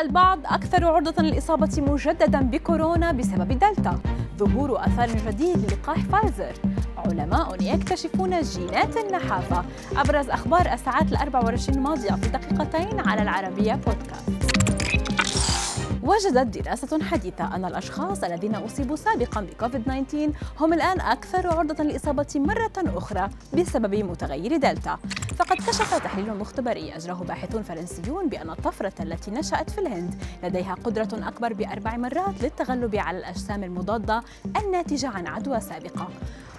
البعض أكثر عرضة للإصابة مجددا بكورونا بسبب دلتا. ظهور أثار جديد للقاح فايزر. علماء يكتشفون جينات النحافة. أبرز أخبار الساعات الأربع والعشرين الماضية في دقيقتين على العربية بودكاست. وجدت دراسة حديثة أن الأشخاص الذين أصيبوا سابقا بكوفيد 19 هم الآن أكثر عرضة للإصابة مرة أخرى بسبب متغير دلتا. فقد كشف تحليل مختبري أجراه باحثون فرنسيون بأن الطفرة التي نشأت في الهند لديها قدرة أكبر بأربع مرات للتغلب على الأجسام المضادة الناتجة عن عدوى سابقة.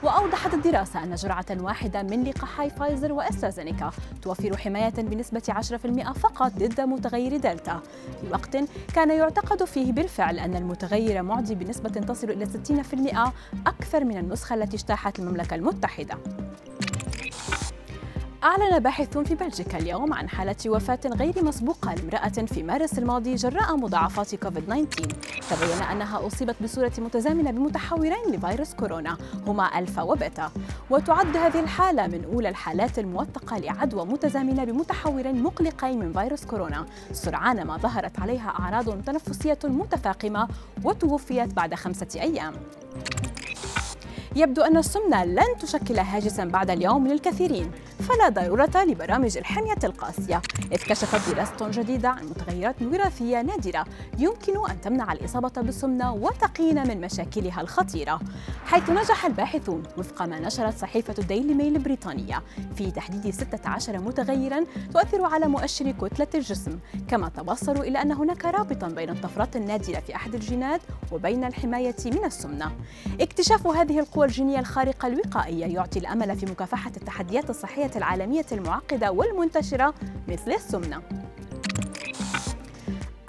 وأوضحت الدراسة أن جرعة واحدة من لقاحي فايزر وأسترازينيكا توفر حماية بنسبة 10% فقط ضد متغير دلتا. في وقت كان يعتقد فيه بالفعل أن المتغير معدي بنسبة تصل إلى 60% أكثر من النسخة التي اجتاحت المملكة المتحدة. أعلن باحثون في بلجيكا اليوم عن حالة وفاة غير مسبوقة لامرأة في مارس الماضي جراء مضاعفات كوفيد 19 تبين أنها أصيبت بصورة متزامنة بمتحورين لفيروس كورونا هما ألفا وبيتا. وتعد هذه الحالة من أولى الحالات الموثقة لعدوى متزامنة بمتحورين مقلقين من فيروس كورونا. سرعان ما ظهرت عليها أعراض تنفسية متفاقمة وتوفيت بعد خمسة أيام. يبدو أن السمنة لن تشكل هاجسا بعد اليوم للكثيرين. فلا ضرورة لبرامج الحمية القاسية. إذ كشفت دراسة جديدة عن متغيرات وراثية نادرة يمكن أن تمنع الإصابة بالسمنة وتقين من مشاكلها الخطيرة. حيث نجح الباحثون وفق ما نشرت صحيفة ديلي ميل البريطانية في تحديد 16 متغيرا تؤثر على مؤشر كتلة الجسم. كما توصلوا إلى أن هناك رابطا بين الطفرات النادرة في أحد الجينات وبين الحماية من السمنة. اكتشاف هذه القوى الجينية الخارقة الوقائية. يعطي الأمل في مكافحة التحديات الصحية العالمية المعقدة والمنتشرة مثل السمنة.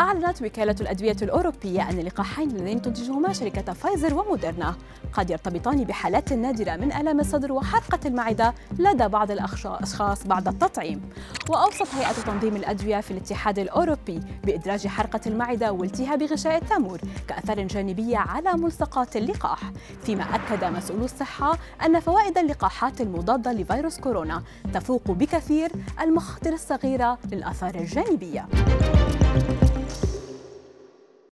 أعلنت وكالة الأدوية الأوروبية أن اللقاحين اللذين تنتجهما شركة فايزر وموديرنا قد يرتبطان بحالات نادرة من آلام الصدر وحرقة المعدة لدى بعض الأشخاص بعد التطعيم. وأوصت هيئة تنظيم الأدوية في الاتحاد الأوروبي بإدراج حرقة المعدة والتهاب غشاء التامور كأثار جانبية على ملصقات اللقاح فيما أكد مسؤولو الصحة أن فوائد اللقاحات المضادة لفيروس كورونا تفوق بكثير المخاطر الصغيرة للآثار الجانبية.